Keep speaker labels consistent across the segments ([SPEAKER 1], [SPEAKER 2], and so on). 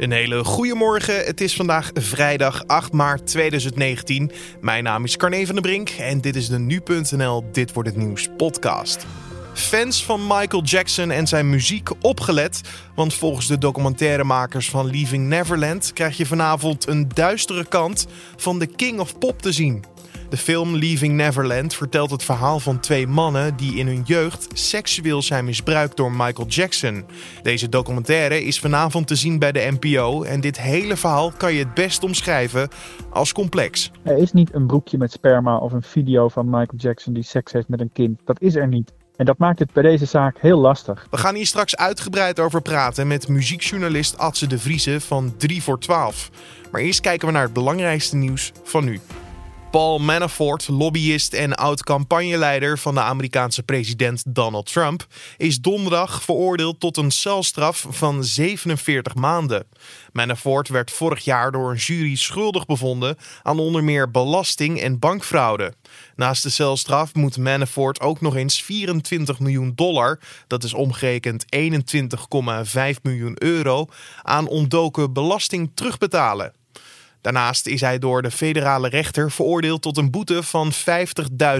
[SPEAKER 1] Een hele goede morgen. Het is vandaag vrijdag 8 maart 2019. Mijn naam is Carne van der Brink en dit is de nu.nl Dit wordt het nieuws podcast. Fans van Michael Jackson en zijn muziek opgelet, want volgens de documentairemakers van Leaving Neverland krijg je vanavond een duistere kant van de King of Pop te zien. De film Leaving Neverland vertelt het verhaal van twee mannen die in hun jeugd seksueel zijn misbruikt door Michael Jackson. Deze documentaire is vanavond te zien bij de NPO en dit hele verhaal kan je het best omschrijven als complex.
[SPEAKER 2] Er is niet een broekje met sperma of een video van Michael Jackson die seks heeft met een kind. Dat is er niet. En dat maakt het bij deze zaak heel lastig.
[SPEAKER 1] We gaan hier straks uitgebreid over praten met muziekjournalist Adse de Vrieze van 3 voor 12. Maar eerst kijken we naar het belangrijkste nieuws van nu. Paul Manafort, lobbyist en oud-campagneleider van de Amerikaanse president Donald Trump, is donderdag veroordeeld tot een celstraf van 47 maanden. Manafort werd vorig jaar door een jury schuldig bevonden aan onder meer belasting en bankfraude. Naast de celstraf moet Manafort ook nog eens 24 miljoen dollar, dat is omgerekend 21,5 miljoen euro, aan ontdoken belasting terugbetalen. Daarnaast is hij door de federale rechter veroordeeld tot een boete van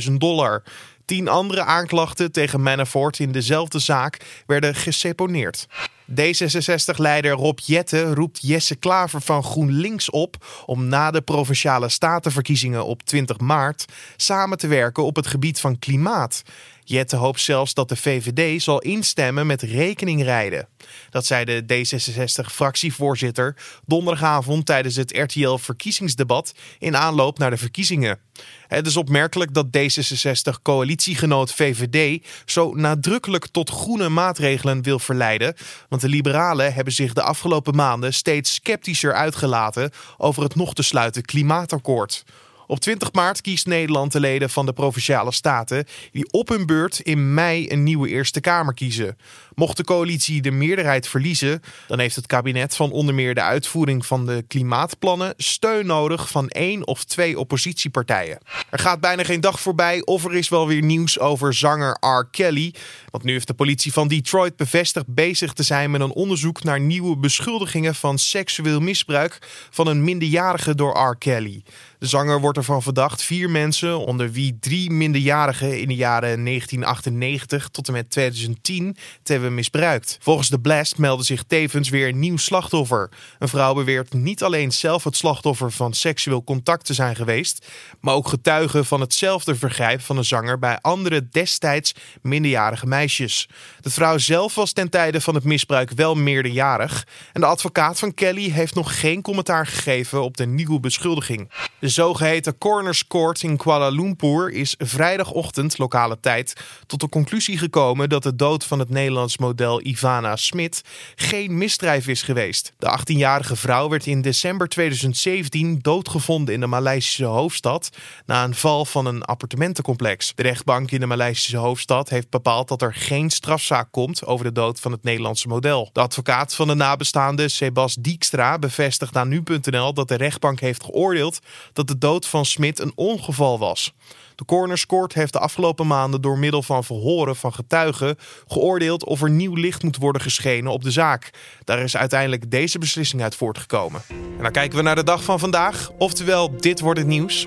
[SPEAKER 1] 50.000 dollar. Tien andere aanklachten tegen Manafort in dezelfde zaak werden geseponeerd. D66-leider Rob Jette roept Jesse Klaver van GroenLinks op om na de provinciale statenverkiezingen op 20 maart samen te werken op het gebied van klimaat. Jette hoopt zelfs dat de VVD zal instemmen met rekeningrijden. Dat zei de D66-fractievoorzitter donderdagavond tijdens het RTL-verkiezingsdebat in aanloop naar de verkiezingen. Het is opmerkelijk dat D66-coalitiegenoot VVD zo nadrukkelijk tot groene maatregelen wil verleiden, want de liberalen hebben zich de afgelopen maanden steeds sceptischer uitgelaten over het nog te sluiten klimaatakkoord. Op 20 maart kiest Nederland de leden van de provinciale staten die op hun beurt in mei een nieuwe Eerste Kamer kiezen. Mocht de coalitie de meerderheid verliezen, dan heeft het kabinet van onder meer de uitvoering van de klimaatplannen steun nodig van één of twee oppositiepartijen. Er gaat bijna geen dag voorbij of er is wel weer nieuws over zanger R. Kelly. Want nu heeft de politie van Detroit bevestigd bezig te zijn met een onderzoek naar nieuwe beschuldigingen van seksueel misbruik van een minderjarige door R. Kelly. De zanger wordt ervan verdacht vier mensen, onder wie drie minderjarigen in de jaren 1998 tot en met 2010, te hebben misbruikt. Volgens de Blast meldde zich tevens weer een nieuw slachtoffer. Een vrouw beweert niet alleen zelf het slachtoffer van seksueel contact te zijn geweest, maar ook getuige van hetzelfde vergrijp van een zanger bij andere destijds minderjarige meisjes. De vrouw zelf was ten tijde van het misbruik wel meerderjarig en de advocaat van Kelly heeft nog geen commentaar gegeven op de nieuwe beschuldiging. De zogeheten Corners Court in Kuala Lumpur is vrijdagochtend lokale tijd tot de conclusie gekomen dat de dood van het Nederlands model Ivana Smit geen misdrijf is geweest. De 18-jarige vrouw werd in december 2017 doodgevonden in de Maleisische hoofdstad na een val van een appartementencomplex. De rechtbank in de Maleisische hoofdstad heeft bepaald dat er geen strafzaak komt over de dood van het Nederlandse model. De advocaat van de nabestaande, Sebas Dijkstra, bevestigt aan nu.nl dat de rechtbank heeft geoordeeld dat de dood van Smit een ongeval was. De Corners Court heeft de afgelopen maanden door middel van verhoren van getuigen geoordeeld of er nieuw licht moet worden geschenen op de zaak. Daar is uiteindelijk deze beslissing uit voortgekomen. En dan kijken we naar de dag van vandaag, oftewel dit wordt het nieuws.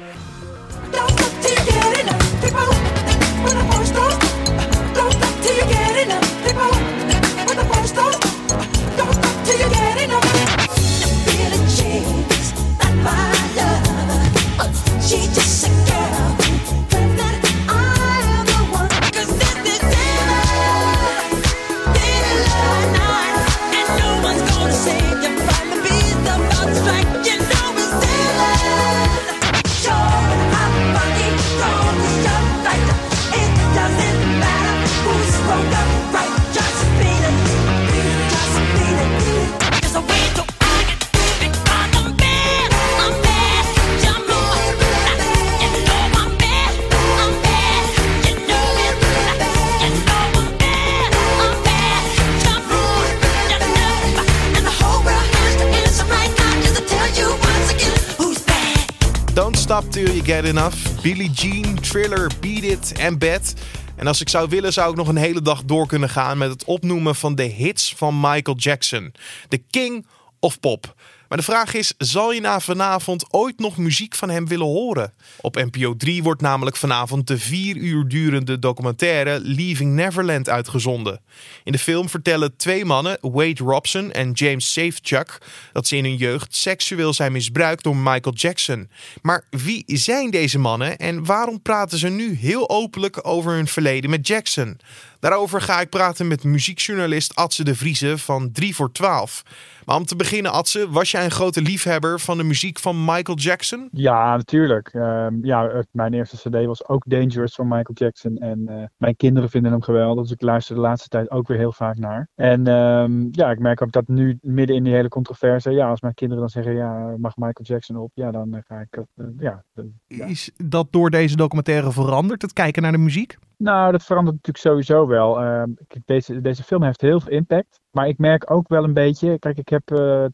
[SPEAKER 1] Stop Till You Get Enough, Billie Jean, Thriller, Beat It en Bad. En als ik zou willen, zou ik nog een hele dag door kunnen gaan met het opnoemen van de hits van Michael Jackson. De king of pop. Maar de vraag is, zal je na vanavond ooit nog muziek van hem willen horen? Op NPO 3 wordt namelijk vanavond de vier uur durende documentaire Leaving Neverland uitgezonden. In de film vertellen twee mannen, Wade Robson en James Safechuck, dat ze in hun jeugd seksueel zijn misbruikt door Michael Jackson. Maar wie zijn deze mannen en waarom praten ze nu heel openlijk over hun verleden met Jackson? Daarover ga ik praten met muziekjournalist Atze de Vrieze van 3 voor 12. Maar om te beginnen, Atze, was jij een grote liefhebber van de muziek van Michael Jackson?
[SPEAKER 2] Ja, natuurlijk. Ehm, ja, mijn eerste CD was ook Dangerous van Michael Jackson. En uh, mijn kinderen vinden hem geweldig. Dus ik luister de laatste tijd ook weer heel vaak naar. En um, ja, ik merk ook dat nu midden in die hele controverse. Ja, als mijn kinderen dan zeggen: ja, mag Michael Jackson op? Ja, dan uh, ga ik. Uh, ja,
[SPEAKER 1] ja. Is dat door deze documentaire veranderd, het kijken naar de muziek?
[SPEAKER 2] Nou, dat verandert natuurlijk sowieso wel. Uh, deze, deze film heeft heel veel impact. Maar ik merk ook wel een beetje. Kijk, ik heb uh,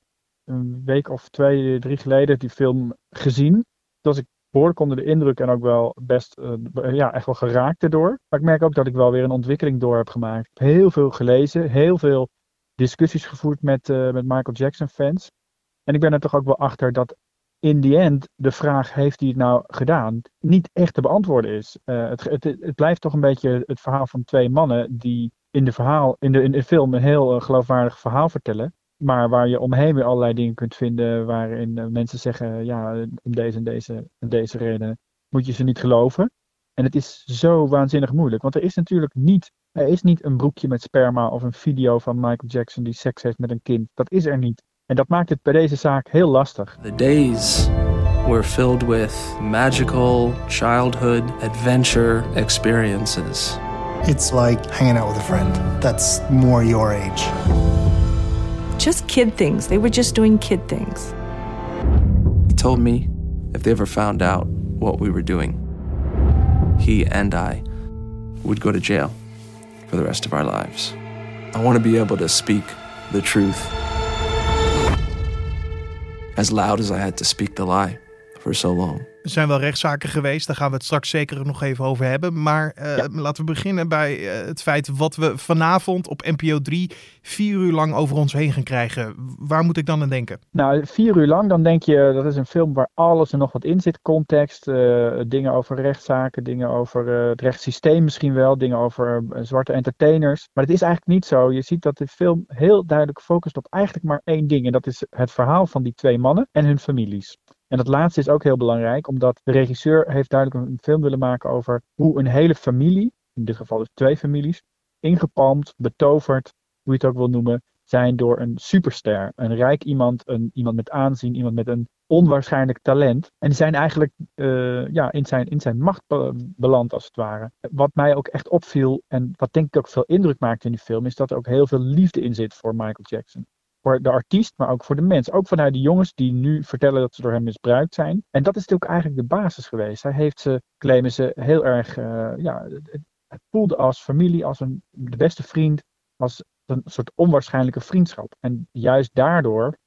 [SPEAKER 2] een week of twee, drie geleden die film gezien. Was ik behoorlijk onder de indruk en ook wel best, uh, ja, echt wel geraakt erdoor. Maar ik merk ook dat ik wel weer een ontwikkeling door heb gemaakt. Heel veel gelezen, heel veel discussies gevoerd met, met Michael Jackson fans. En ik ben er toch ook wel achter dat in the end de vraag, heeft hij het nou gedaan, niet echt te beantwoorden is. Uh, het, het, het, blijft toch een beetje het verhaal van twee mannen die in de, verhaal, in de, in de film een heel uh, geloofwaardig verhaal vertellen. Maar waar je omheen weer allerlei dingen kunt vinden waarin uh, mensen zeggen, ja, om deze en deze en deze reden moet je ze niet geloven. En het is zo waanzinnig moeilijk, want er is natuurlijk niet, er is niet een broekje met sperma of een video van Michael Jackson die seks heeft met een kind. Dat is er niet. En dat maakt het bij deze zaak heel lastig.
[SPEAKER 3] The days were filled with magical childhood adventure experiences.
[SPEAKER 4] It's like hanging out with a friend that's more your age.
[SPEAKER 5] Just kid things. They were just doing kid things.
[SPEAKER 3] He told me if they ever found out what we were doing, he and I would go to jail for the rest of our lives. I want to be able to speak the truth as loud as I had to speak the lie for so long.
[SPEAKER 1] Er zijn wel rechtszaken geweest, daar gaan we het straks zeker nog even over hebben. Maar uh, ja. laten we beginnen bij uh, het feit wat we vanavond op NPO 3 vier uur lang over ons heen gaan krijgen. Waar moet ik dan aan denken?
[SPEAKER 2] Nou, vier uur lang, dan denk je dat is een film waar alles en nog wat in zit. Context, uh, dingen over rechtszaken, dingen over het rechtssysteem misschien wel, dingen over zwarte entertainers. Maar het is eigenlijk niet zo. Je ziet dat de film heel duidelijk focust op eigenlijk maar één ding. En dat is het verhaal van die twee mannen en hun families. En dat laatste is ook heel belangrijk, omdat de regisseur heeft duidelijk een film willen maken over hoe een hele familie, in dit geval dus twee families, ingepalmd, betoverd, hoe je het ook wil noemen, zijn door een superster. Een rijk iemand, een, iemand met aanzien, iemand met een onwaarschijnlijk talent. En die zijn eigenlijk uh, ja, in, zijn, in zijn macht beland, als het ware. Wat mij ook echt opviel, en wat denk ik ook veel indruk maakt in die film, is dat er ook heel veel liefde in zit voor Michael Jackson voor de artiest, maar ook voor de mens. Ook vanuit de jongens die nu vertellen dat ze door hem misbruikt zijn. En dat is natuurlijk eigenlijk de basis geweest. Hij heeft ze, claimen ze, heel erg, uh, ja, het, het voelde als familie, als een, de beste vriend, als een soort onwaarschijnlijke vriendschap. En juist daardoor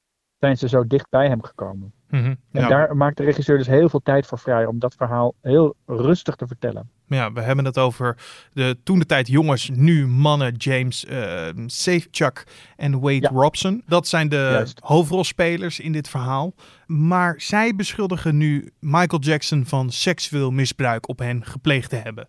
[SPEAKER 2] zijn ze zo dicht bij hem gekomen. Mm -hmm, ja. En daar maakt de regisseur dus heel veel tijd voor vrij om dat verhaal heel rustig te vertellen.
[SPEAKER 1] Ja, we hebben het over de toen de tijd jongens, nu mannen, James uh, Safechuck en Wade ja. Robson. Dat zijn de Juist. hoofdrolspelers in dit verhaal. Maar zij beschuldigen nu Michael Jackson van seksueel misbruik op hen gepleegd te hebben.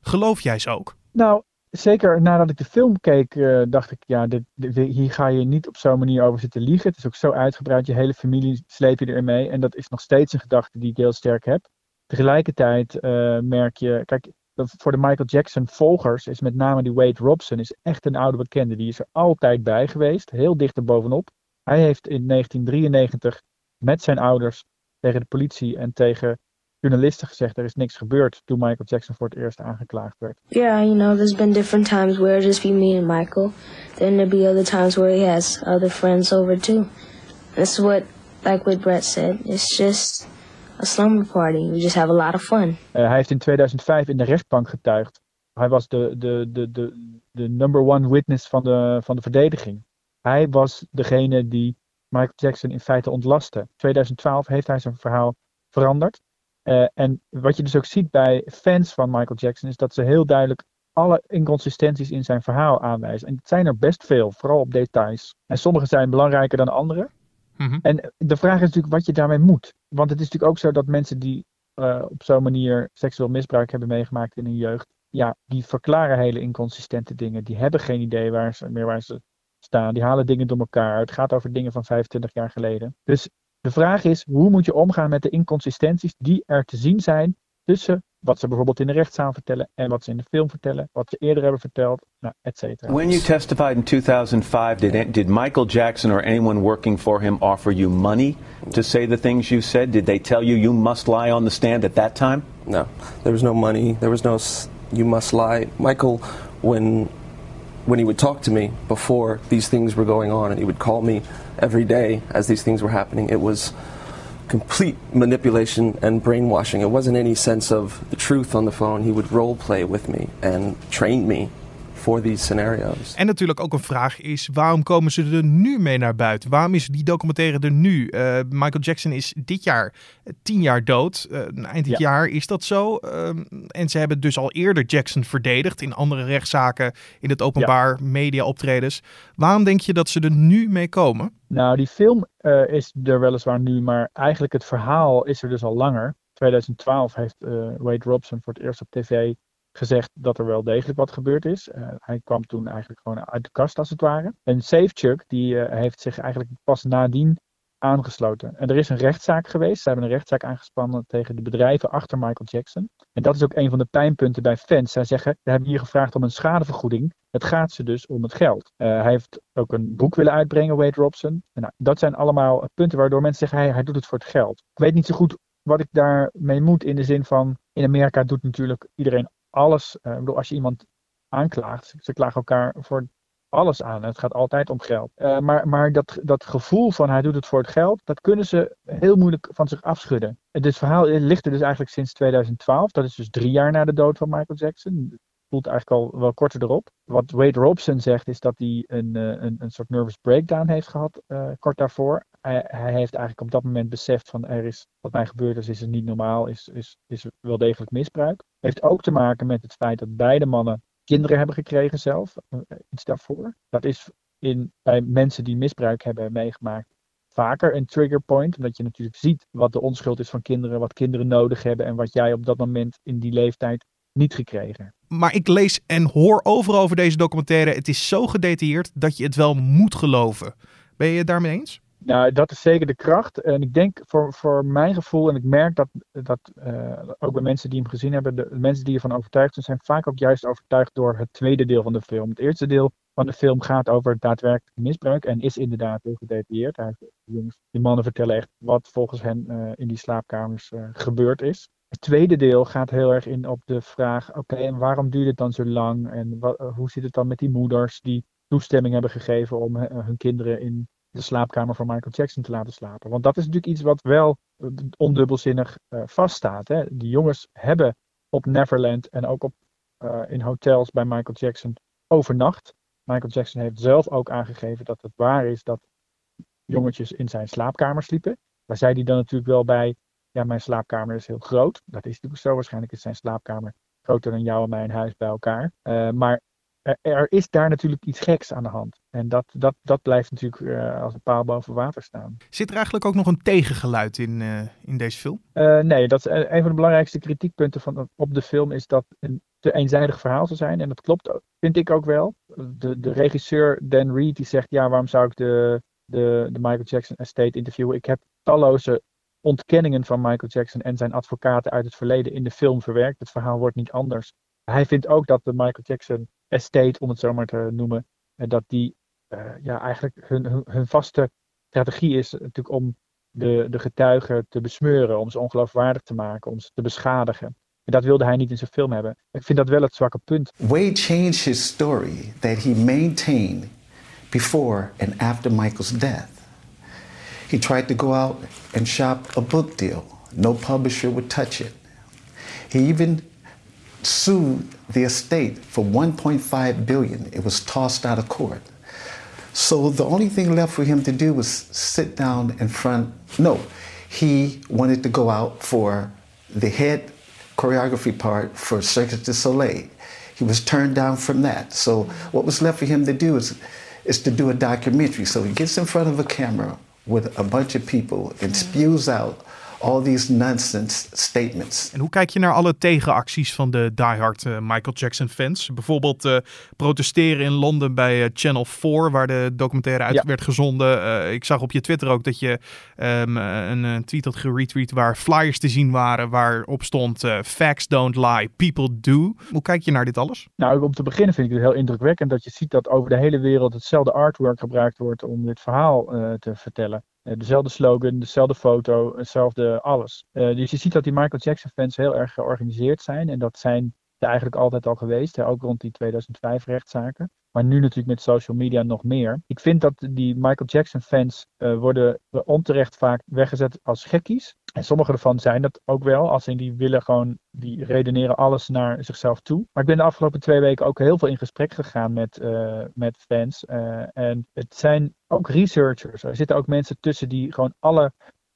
[SPEAKER 1] Geloof jij ze ook?
[SPEAKER 2] Nou, zeker nadat ik de film keek, uh, dacht ik, ja, dit, hier ga je niet op zo'n manier over zitten liegen. Het is ook zo uitgebreid, je hele familie sleep je erin mee. En dat is nog steeds een gedachte die ik heel sterk heb. Tegelijkertijd uh, merk je, kijk, voor de Michael Jackson volgers is met name die Wade Robson is echt een oude bekende. Die is er altijd bij geweest, heel dicht er bovenop. Hij heeft in 1993 met zijn ouders tegen de politie en tegen journalisten gezegd er is niks gebeurd toen Michael Jackson voor het eerst aangeklaagd werd.
[SPEAKER 6] Yeah, you know, there's been different times where it just be me and Michael. Then there be other times where he has other friends over too. That's what, like what Brett said, it's just a slumber party. We just have a lot of fun.
[SPEAKER 2] Uh, hij heeft in 2005 in de rechtbank getuigd. Hij was de, de, de, de, de number one witness van de, van de verdediging. Hij was degene die Michael Jackson in feite ontlastte. In 2012 heeft hij zijn verhaal veranderd. Uh, en wat je dus ook ziet bij fans van Michael Jackson is dat ze heel duidelijk alle inconsistenties in zijn verhaal aanwijzen. En het zijn er best veel, vooral op details. En sommige zijn belangrijker dan andere. Mhm. En de vraag is natuurlijk wat je daarmee moet. Want het is natuurlijk ook zo dat mensen die uh, op zo'n manier seksueel misbruik hebben meegemaakt in hun jeugd, ja, die verklaren hele inconsistente dingen. Die hebben geen idee waar ze, meer waar ze staan. Die halen dingen door elkaar. Het gaat over dingen van 25 jaar geleden. Dus de vraag is, hoe moet je omgaan met de inconsistenties die er te zien zijn tussen wat ze bijvoorbeeld in de rechtszaal vertellen en wat ze in de film vertellen, wat ze eerder hebben verteld, nou, et cetera.
[SPEAKER 7] When you testified in 2005, did, did Michael Jackson or anyone working for him offer you money to say the things you said? Did they tell you you must lie on the stand at that time?
[SPEAKER 3] No, there was no money. There was no you must lie. Michael, when when he would talk to me before these things were going on, and he would call me every day as these things were happening, it was complete manipulation and brainwashing. It wasn't any sense of the truth on the phone. He would role play with me and train me for these scenario's.
[SPEAKER 1] En natuurlijk ook een vraag is: waarom komen ze er nu mee naar buiten? Waarom is die documentaire er nu? Uh, Michael Jackson is dit jaar uh, tien jaar dood. Uh, eind dit jaar is dat zo. Ehm, en ze hebben dus al eerder Jackson verdedigd in andere rechtszaken, in het openbaar ja. media optredens. Waarom denk je dat ze er nu mee komen?
[SPEAKER 2] Nou, die film is er weliswaar nu, maar eigenlijk het verhaal is er dus al langer. 2012 heeft Wade Robson voor het eerst op tv gezegd dat er wel degelijk wat gebeurd is. Uh, hij kwam toen eigenlijk gewoon uit de kast als het ware. En SafeChuck die uh, heeft zich eigenlijk pas nadien aangesloten. En er is een rechtszaak geweest. Ze hebben een rechtszaak aangespannen tegen de bedrijven achter Michael Jackson. En dat is ook een van de pijnpunten bij fans. Zij zeggen, we hebben hier gevraagd om een schadevergoeding. Het gaat ze dus om het geld. Uh, hij heeft ook een boek willen uitbrengen, Wade Robson. Nou, dat zijn allemaal punten waardoor mensen zeggen, hij, hij doet het voor het geld. Ik weet niet zo goed wat ik daarmee moet in de zin van, in Amerika doet natuurlijk iedereen alles. Ik bedoel, als je iemand aanklaagt, ze klagen elkaar voor alles aan. Het gaat altijd om geld. Uh, maar maar dat, dat gevoel van hij doet het voor het geld, dat kunnen ze heel moeilijk van zich afschudden. Dit verhaal ligt er dus eigenlijk sinds 2012. Dat is dus drie jaar na de dood van Michael Jackson. Voelt eigenlijk al wel korter erop. Wat Wade Robson zegt is dat hij een, een, een soort nervous breakdown heeft gehad kort daarvoor hij, heeft eigenlijk op dat moment beseft van er is, wat mij gebeurd is, is het niet normaal, is, is, is wel degelijk misbruik. Heeft ook te maken met het feit dat beide mannen kinderen hebben gekregen zelf, eh, iets daarvoor. Dat is in, bij mensen die misbruik hebben meegemaakt vaker een trigger point, omdat je natuurlijk ziet wat de onschuld is van kinderen, wat kinderen nodig hebben en wat jij op dat moment in die leeftijd niet gekregen.
[SPEAKER 1] Maar ik lees en hoor overal over deze documentaire. Het is zo gedetailleerd dat je het wel moet geloven. Ben je het daarmee eens?
[SPEAKER 2] Nou, dat is zeker de kracht. En ik denk voor, voor mijn gevoel, en ik merk dat, dat uh, ook bij mensen die hem gezien hebben, de, mensen die ervan overtuigd zijn, zijn vaak ook juist overtuigd door het tweede deel van de film. Het eerste deel van de film gaat over daadwerkelijk misbruik en is inderdaad heel gedetailleerd. Hij, die mannen vertellen echt wat volgens hen uh, in die slaapkamers uh, gebeurd is. Het tweede deel gaat heel erg in op de vraag: oké, en waarom duurt het dan zo lang? En wat, hoe zit het dan met die moeders die toestemming hebben gegeven om hun kinderen in de slaapkamer van Michael Jackson te laten slapen. Want dat is natuurlijk iets wat wel eh, ondubbelzinnig uh, vaststaat. Hè? Die jongens hebben op Neverland en ook op, uh, in hotels bij Michael Jackson overnacht. Michael Jackson heeft zelf ook aangegeven dat het waar is dat jongetjes in zijn slaapkamer sliepen. Daar zei hij dan natuurlijk wel bij, ja mijn slaapkamer is heel groot. Dat is natuurlijk zo, waarschijnlijk is zijn slaapkamer groter dan jou en mijn huis bij elkaar. Maar er, is daar natuurlijk iets geks aan de hand. En dat, dat, dat blijft natuurlijk uh, als een paal boven water staan.
[SPEAKER 1] Zit er eigenlijk ook nog een tegengeluid in, uh, in deze film?
[SPEAKER 2] Uh, nee, dat is een van de belangrijkste kritiekpunten van, op de film is dat een te eenzijdig verhaal zou zijn. En dat klopt, vind ik ook wel. De, de regisseur Dan Reed die zegt, ja, waarom zou ik de, de, de Michael Jackson estate interviewen? Ik heb talloze ontkenningen van Michael Jackson en zijn advocaten uit het verleden in de film verwerkt. Het verhaal wordt niet anders. Hij vindt ook dat de Michael Jackson estate, om het zo maar te noemen, dat die uh, ja, eigenlijk hun, hun, hun, vaste strategie is natuurlijk om de, de getuigen te besmeuren, om ze ongeloofwaardig te maken, om ze te beschadigen. En dat wilde hij niet in zijn film hebben. Ik vind dat wel het zwakke punt.
[SPEAKER 8] Wade changed his story that he maintained before and after Michael's death. He tried to go out and shop a book deal. No publisher would touch it. He even sued the estate for 1.5 billion. It was tossed out of court. So the only thing left for him to do was sit down in front. No, he wanted to go out for the head choreography part for Cirque du Soleil. He was turned down from that. So what was left for him to do is, is to do a documentary. So he gets in front of a camera with a bunch of people and spews out all these nonsense statements.
[SPEAKER 1] En hoe kijk je naar alle tegenacties van de diehard uh, Michael Jackson fans? Bijvoorbeeld uh, protesteren in Londen bij uh, Channel 4, waar de documentaire uit ja. werd gezonden. ik zag op je Twitter ook dat je um, een, een, tweet had geretweet waar flyers te zien waren, waarop stond facts don't lie, people do. Hoe kijk je naar dit alles?
[SPEAKER 2] Nou, om te beginnen vind ik het heel indrukwekkend dat je ziet dat over de hele wereld hetzelfde artwork gebruikt wordt om dit verhaal te vertellen. Eh, dezelfde slogan, dezelfde foto, hetzelfde alles. Uh, dus je ziet dat die Michael Jackson fans heel erg georganiseerd zijn. En dat zijn eigenlijk altijd al geweest. Hè, ook rond die 2005 rechtszaken. Maar nu natuurlijk met social media nog meer. Ik vind dat die Michael Jackson fans uh, worden onterecht vaak weggezet als gekkies. En sommige ervan zijn dat ook wel. Als in die willen gewoon, die redeneren alles naar zichzelf toe. Maar ik ben de afgelopen twee weken ook heel veel in gesprek gegaan met, uh, met fans. Uh, en het zijn ook researchers. Er zitten ook mensen tussen die gewoon alle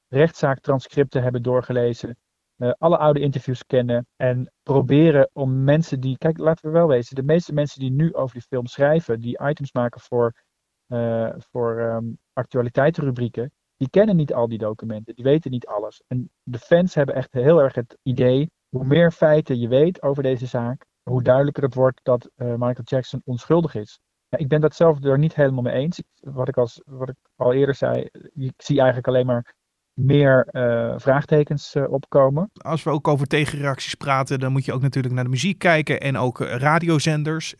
[SPEAKER 2] rechtszaaktranscripten hebben doorgelezen. Uh, alle oude interviews kennen en proberen om mensen die. Kijk, laten we wel wezen. De meeste mensen die nu over die film schrijven, die items maken voor, uh, voor um, actualiteitenrubrieken, die kennen niet al die documenten, die weten niet alles. En de fans hebben echt heel erg het idee, hoe meer feiten je weet over deze zaak, hoe duidelijker het wordt dat uh, Michael Jackson onschuldig is. Ja, ik ben dat zelf er niet helemaal mee eens. Wat ik, als, wat ik al eerder zei, ik zie eigenlijk alleen maar meer uh, vraagtekens uh, opkomen.
[SPEAKER 1] Als we ook over tegenreacties praten, dan moet je ook natuurlijk naar de muziek kijken en ook uh, radiozenders.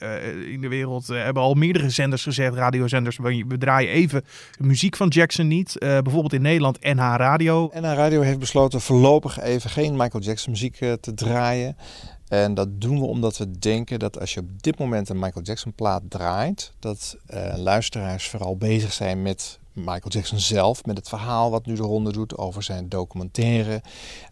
[SPEAKER 1] in de wereld hebben al meerdere zenders gezegd, radiozenders, we draaien even muziek van Jackson niet. bijvoorbeeld in Nederland NH Radio.
[SPEAKER 9] NH Radio heeft besloten voorlopig even geen Michael Jackson muziek te draaien. En dat doen we omdat we denken dat als je op dit moment een Michael Jackson plaat draait, dat luisteraars vooral bezig zijn met Michael Jackson zelf met het verhaal wat nu de ronde doet over zijn documentaire.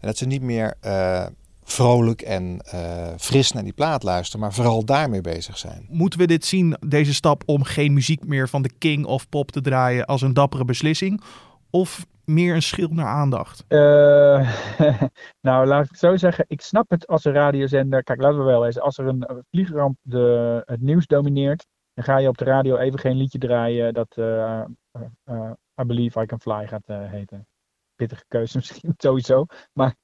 [SPEAKER 9] En dat ze niet meer uh, vrolijk en uh, fris naar die plaat luisteren, maar vooral daarmee bezig zijn.
[SPEAKER 1] Moeten we dit zien, deze stap om geen muziek meer van de King of Pop te draaien, als een dappere beslissing? Of meer een schild naar aandacht? Uh,
[SPEAKER 2] nou, laat ik het zo zeggen. Ik snap het als een radiozender. Kijk, laten we wel eens. Als er een vliegramp de, het nieuws domineert, dan ga je op de radio even geen liedje draaien dat uh, uh, I Believe I Can Fly gaat heten. Pittige keuze misschien sowieso. Maar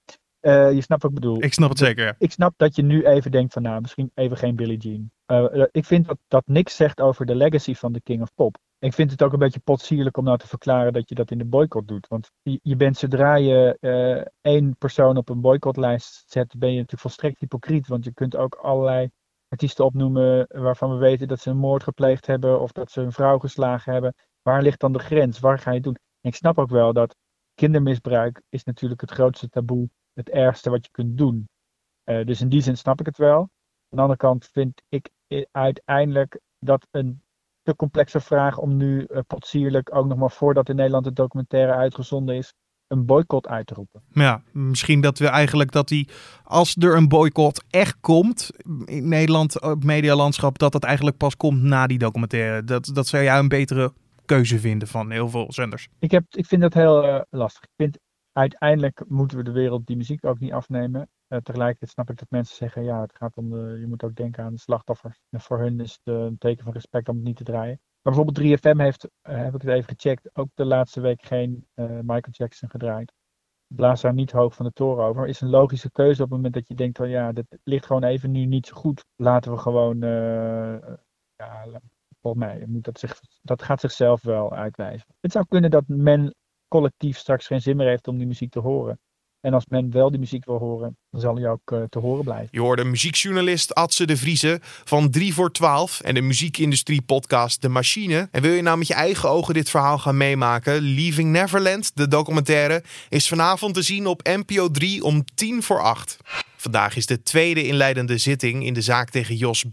[SPEAKER 2] je snapt wat ik bedoel.
[SPEAKER 1] Ik snap het zeker, ja.
[SPEAKER 2] Ik snap dat je nu even denkt van nou, misschien even geen Billie Jean. ik vind dat dat niks zegt over de legacy van de King of Pop. Ik vind het ook een beetje potsierlijk om nou te verklaren dat je dat in de boycott doet. Want je, je bent zodra je één persoon op een boycottlijst zet, ben je natuurlijk volstrekt hypocriet. Want je kunt ook allerlei artiesten opnoemen waarvan we weten dat ze een moord gepleegd hebben of dat ze een vrouw geslagen hebben. Waar ligt dan de grens? Waar ga je het doen? En ik snap ook wel dat kindermisbruik is natuurlijk het grootste taboe, het ergste wat je kunt doen. Uh, dus in die zin snap ik het wel. Aan de andere kant vind ik uiteindelijk dat een te complexe vraag om nu uh, potsierlijk, ook nog maar voordat in Nederland de documentaire uitgezonden is, een boycott uit te roepen.
[SPEAKER 1] Ja, misschien dat we eigenlijk dat die, als er een boycott echt komt in Nederland, op medialandschap, dat dat eigenlijk pas komt na die documentaire. Dat, dat zou jij een betere keuze vinden van heel veel zenders.
[SPEAKER 2] Ik, heb, ik vind dat heel uh, lastig. Ik vind uiteindelijk moeten we de wereld die muziek ook niet afnemen. Uh, tegelijkertijd snap ik dat mensen zeggen, ja, het gaat om de, je moet ook denken aan de slachtoffers. En voor hun is het een teken van respect om het niet te draaien. Maar bijvoorbeeld 3FM heeft, uh, heb ik het even gecheckt, ook de laatste week geen uh, Michael Jackson gedraaid. Blaas daar niet hoog van de toren over. Is een logische keuze op het moment dat je denkt van ja, dit ligt gewoon even nu niet zo goed. Laten we gewoon, uh, ja, volgens mij moet dat, zich, dat gaat zichzelf wel uitwijzen. Het zou kunnen dat men collectief straks geen zin meer heeft om die muziek te horen. En als men wel die muziek wil horen, dan zal hij ook uh, te horen blijven.
[SPEAKER 1] Je hoorde muziekjournalist Adse de Vrieze van 3 voor 12 en de muziekindustrie podcast De Machine. En wil je nou met je eigen ogen dit verhaal gaan meemaken? Leaving Neverland, de documentaire, is vanavond te zien op NPO 3 om 10 voor 8. Vandaag is de tweede inleidende zitting in de zaak tegen Jos B.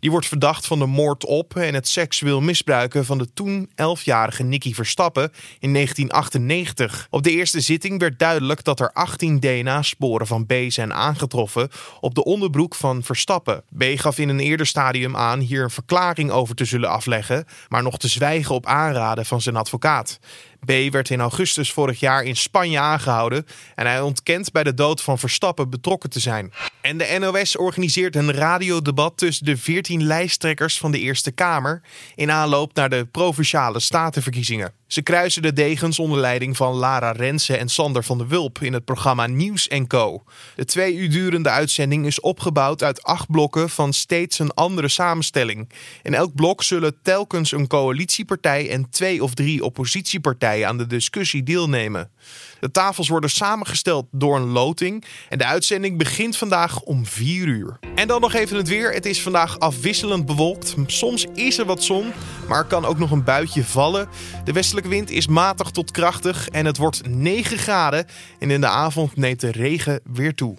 [SPEAKER 1] Die wordt verdacht van de moord op en het seksueel misbruiken van de toen 11-jarige Nicky Verstappen in 1998. Op de eerste zitting werd duidelijk dat er 18 DNA-sporen van B zijn aangetroffen op de onderbroek van Verstappen. B gaf in een eerder stadium aan hier een verklaring over te zullen afleggen, maar nog te zwijgen op aanraden van zijn advocaat. B werd in augustus vorig jaar in Spanje aangehouden en hij ontkent bij de dood van Verstappen betrokken te zijn. En de NOS organiseert een radiodebat tussen de 14 lijsttrekkers van de Eerste Kamer in aanloop naar de provinciale statenverkiezingen. Ze kruisen de degens onder leiding van Lara Rensen en Sander van der Wulp in het programma Nieuws Co. De twee uur durende uitzending is opgebouwd uit acht blokken van steeds een andere samenstelling. In elk blok zullen telkens een coalitiepartij en twee of drie oppositiepartijen aan de discussie deelnemen. De tafels worden samengesteld door een loting en de uitzending begint vandaag om 4 uur. En dan nog even het weer. Het is vandaag afwisselend bewolkt. Soms is er wat zon, maar er kan ook nog een buitje vallen. De westelijke wind is matig tot krachtig en het wordt 9 graden. En in de avond neemt de regen weer toe.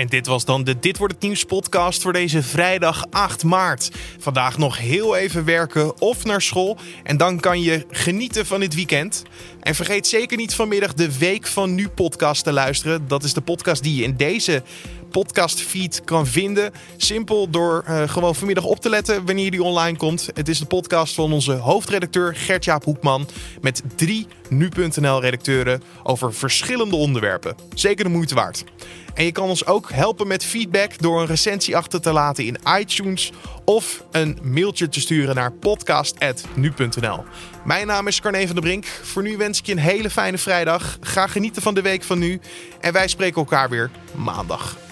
[SPEAKER 1] En dit was dan de Dit wordt het nieuws podcast voor deze vrijdag 8 maart. Vandaag nog heel even werken of naar school en dan kan je genieten van dit weekend. En vergeet zeker niet vanmiddag de Week van Nu podcast te luisteren. Dat is de podcast die je in deze podcastfeed kan vinden. Simpel door uh, gewoon vanmiddag op te letten wanneer die online komt. Het is de podcast van onze hoofdredacteur Gertjaap Hoekman met drie nu.nl redacteuren over verschillende onderwerpen. Zeker de moeite waard. En je kan ons helpen met feedback door een recensie achter te laten in iTunes of een mailtje te sturen naar podcast.nu.nl. Mijn naam is Carne van der Brink. Voor nu wens ik je een hele fijne vrijdag. Ga genieten van de week van nu en wij spreken elkaar weer maandag.